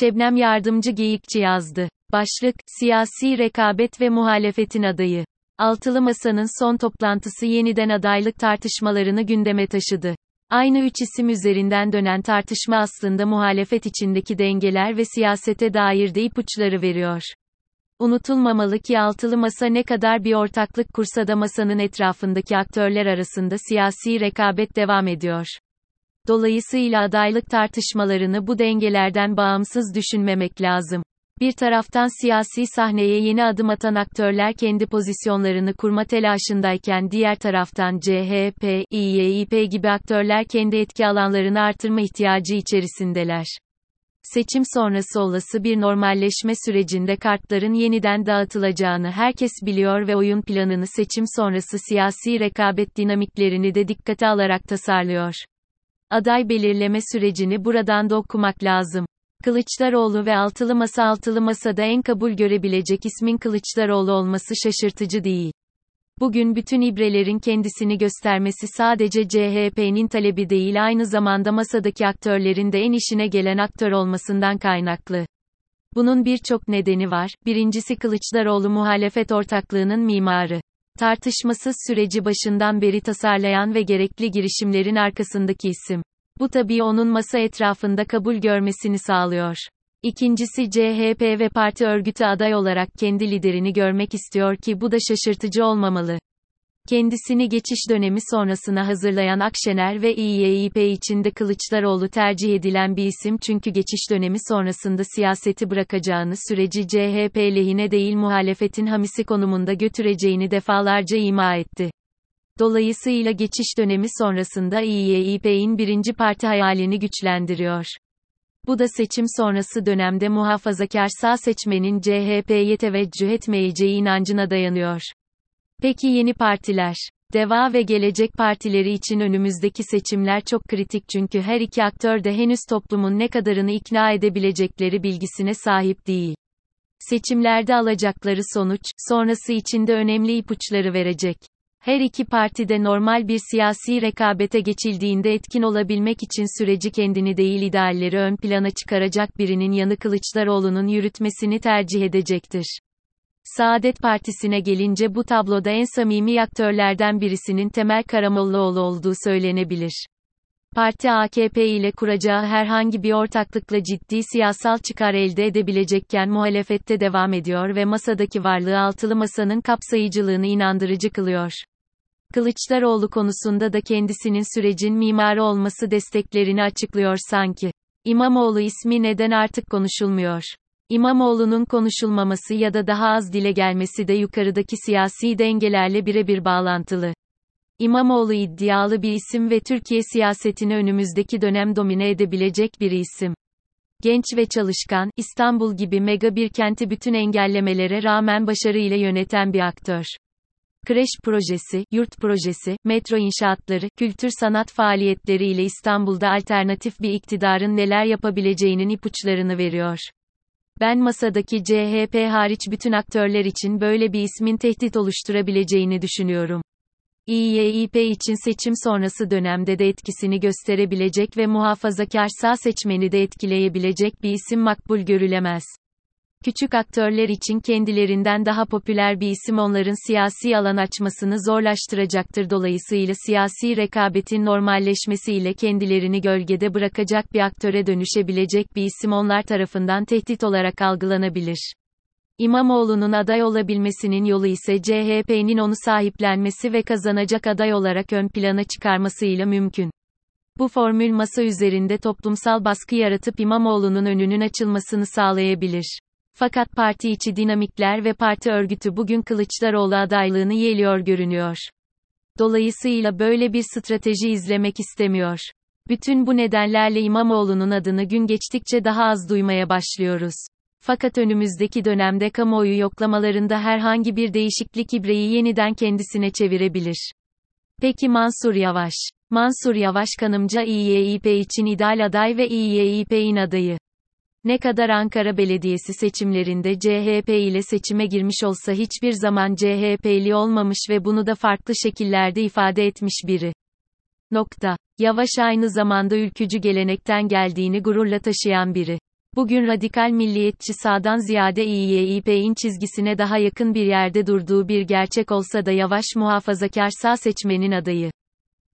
Şebnem Yardımcı Geyikçi yazdı. Başlık, siyasi rekabet ve muhalefetin adayı. Altılı Masa'nın son toplantısı yeniden adaylık tartışmalarını gündeme taşıdı. Aynı üç isim üzerinden dönen tartışma aslında muhalefet içindeki dengeler ve siyasete dair de ipuçları veriyor. Unutulmamalı ki altılı masa ne kadar bir ortaklık kursa da masanın etrafındaki aktörler arasında siyasi rekabet devam ediyor. Dolayısıyla adaylık tartışmalarını bu dengelerden bağımsız düşünmemek lazım. Bir taraftan siyasi sahneye yeni adım atan aktörler kendi pozisyonlarını kurma telaşındayken diğer taraftan CHP, İYİP gibi aktörler kendi etki alanlarını artırma ihtiyacı içerisindeler. Seçim sonrası olası bir normalleşme sürecinde kartların yeniden dağıtılacağını herkes biliyor ve oyun planını seçim sonrası siyasi rekabet dinamiklerini de dikkate alarak tasarlıyor. Aday belirleme sürecini buradan da okumak lazım. Kılıçdaroğlu ve altılı masa altılı masada en kabul görebilecek ismin Kılıçdaroğlu olması şaşırtıcı değil. Bugün bütün ibrelerin kendisini göstermesi sadece CHP'nin talebi değil aynı zamanda masadaki aktörlerin de en işine gelen aktör olmasından kaynaklı. Bunun birçok nedeni var. Birincisi Kılıçdaroğlu muhalefet ortaklığının mimarı. Tartışmasız süreci başından beri tasarlayan ve gerekli girişimlerin arkasındaki isim. Bu tabii onun masa etrafında kabul görmesini sağlıyor. İkincisi CHP ve parti örgütü aday olarak kendi liderini görmek istiyor ki bu da şaşırtıcı olmamalı. Kendisini geçiş dönemi sonrasına hazırlayan Akşener ve İYİP içinde Kılıçdaroğlu tercih edilen bir isim çünkü geçiş dönemi sonrasında siyaseti bırakacağını süreci CHP lehine değil muhalefetin hamisi konumunda götüreceğini defalarca ima etti. Dolayısıyla geçiş dönemi sonrasında İYİP'in birinci parti hayalini güçlendiriyor. Bu da seçim sonrası dönemde muhafazakar sağ seçmenin CHP'ye teveccüh etmeyeceği inancına dayanıyor. Peki yeni partiler? Deva ve Gelecek Partileri için önümüzdeki seçimler çok kritik çünkü her iki aktör de henüz toplumun ne kadarını ikna edebilecekleri bilgisine sahip değil. Seçimlerde alacakları sonuç, sonrası için de önemli ipuçları verecek. Her iki parti de normal bir siyasi rekabete geçildiğinde etkin olabilmek için süreci kendini değil idealleri ön plana çıkaracak birinin yanı Kılıçdaroğlu'nun yürütmesini tercih edecektir. Saadet Partisi'ne gelince bu tabloda en samimi aktörlerden birisinin Temel Karamollaoğlu olduğu söylenebilir. Parti AKP ile kuracağı herhangi bir ortaklıkla ciddi siyasal çıkar elde edebilecekken muhalefette devam ediyor ve masadaki varlığı altılı masanın kapsayıcılığını inandırıcı kılıyor. Kılıçdaroğlu konusunda da kendisinin sürecin mimarı olması desteklerini açıklıyor sanki. İmamoğlu ismi neden artık konuşulmuyor? İmamoğlu'nun konuşulmaması ya da daha az dile gelmesi de yukarıdaki siyasi dengelerle birebir bağlantılı. İmamoğlu iddialı bir isim ve Türkiye siyasetini önümüzdeki dönem domine edebilecek bir isim. Genç ve çalışkan, İstanbul gibi mega bir kenti bütün engellemelere rağmen başarıyla yöneten bir aktör. Kreş projesi, yurt projesi, metro inşaatları, kültür sanat faaliyetleri ile İstanbul'da alternatif bir iktidarın neler yapabileceğinin ipuçlarını veriyor. Ben masadaki CHP hariç bütün aktörler için böyle bir ismin tehdit oluşturabileceğini düşünüyorum. İYİP için seçim sonrası dönemde de etkisini gösterebilecek ve muhafazakar sağ seçmeni de etkileyebilecek bir isim makbul görülemez. Küçük aktörler için kendilerinden daha popüler bir isim onların siyasi alan açmasını zorlaştıracaktır. Dolayısıyla siyasi rekabetin normalleşmesiyle kendilerini gölgede bırakacak bir aktöre dönüşebilecek bir isim onlar tarafından tehdit olarak algılanabilir. İmamoğlu'nun aday olabilmesinin yolu ise CHP'nin onu sahiplenmesi ve kazanacak aday olarak ön plana çıkarmasıyla mümkün. Bu formül masa üzerinde toplumsal baskı yaratıp İmamoğlu'nun önünün açılmasını sağlayabilir. Fakat parti içi dinamikler ve parti örgütü bugün Kılıçdaroğlu adaylığını yeliyor görünüyor. Dolayısıyla böyle bir strateji izlemek istemiyor. Bütün bu nedenlerle İmamoğlu'nun adını gün geçtikçe daha az duymaya başlıyoruz. Fakat önümüzdeki dönemde kamuoyu yoklamalarında herhangi bir değişiklik ibreyi yeniden kendisine çevirebilir. Peki Mansur Yavaş? Mansur Yavaş kanımca İYİP için ideal aday ve İYİP'in adayı. Ne kadar Ankara Belediyesi seçimlerinde CHP ile seçime girmiş olsa hiçbir zaman CHP'li olmamış ve bunu da farklı şekillerde ifade etmiş biri. Nokta. Yavaş aynı zamanda ülkücü gelenekten geldiğini gururla taşıyan biri. Bugün radikal milliyetçi sağdan ziyade İYİP'in çizgisine daha yakın bir yerde durduğu bir gerçek olsa da Yavaş muhafazakar sağ seçmenin adayı.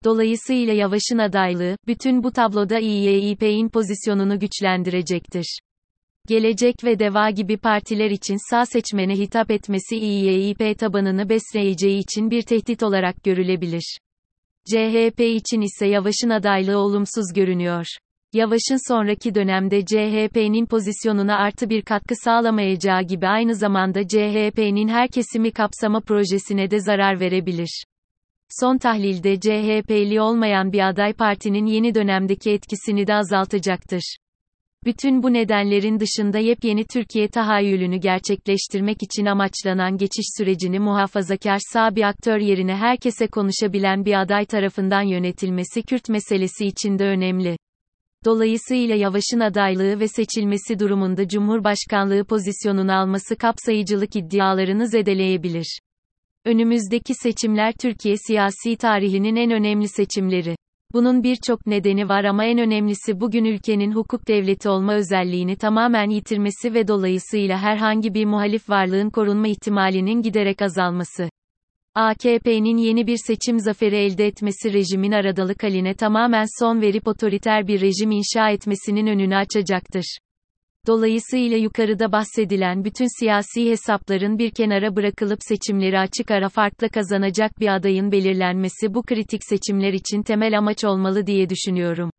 Dolayısıyla Yavaş'ın adaylığı, bütün bu tabloda İYİP'in pozisyonunu güçlendirecektir. Gelecek ve Deva gibi partiler için sağ seçmene hitap etmesi İYİP tabanını besleyeceği için bir tehdit olarak görülebilir. CHP için ise Yavaş'ın adaylığı olumsuz görünüyor. Yavaş'ın sonraki dönemde CHP'nin pozisyonuna artı bir katkı sağlamayacağı gibi aynı zamanda CHP'nin her kesimi kapsama projesine de zarar verebilir. Son tahlilde CHP'li olmayan bir aday partinin yeni dönemdeki etkisini de azaltacaktır. Bütün bu nedenlerin dışında yepyeni Türkiye tahayyülünü gerçekleştirmek için amaçlanan geçiş sürecini muhafazakar sağ bir aktör yerine herkese konuşabilen bir aday tarafından yönetilmesi Kürt meselesi için de önemli. Dolayısıyla Yavaş'ın adaylığı ve seçilmesi durumunda Cumhurbaşkanlığı pozisyonunu alması kapsayıcılık iddialarını zedeleyebilir. Önümüzdeki seçimler Türkiye siyasi tarihinin en önemli seçimleri. Bunun birçok nedeni var ama en önemlisi bugün ülkenin hukuk devleti olma özelliğini tamamen yitirmesi ve dolayısıyla herhangi bir muhalif varlığın korunma ihtimalinin giderek azalması. AKP'nin yeni bir seçim zaferi elde etmesi rejimin aradalık haline tamamen son verip otoriter bir rejim inşa etmesinin önünü açacaktır. Dolayısıyla yukarıda bahsedilen bütün siyasi hesapların bir kenara bırakılıp seçimleri açık ara farklı kazanacak bir adayın belirlenmesi bu kritik seçimler için temel amaç olmalı diye düşünüyorum.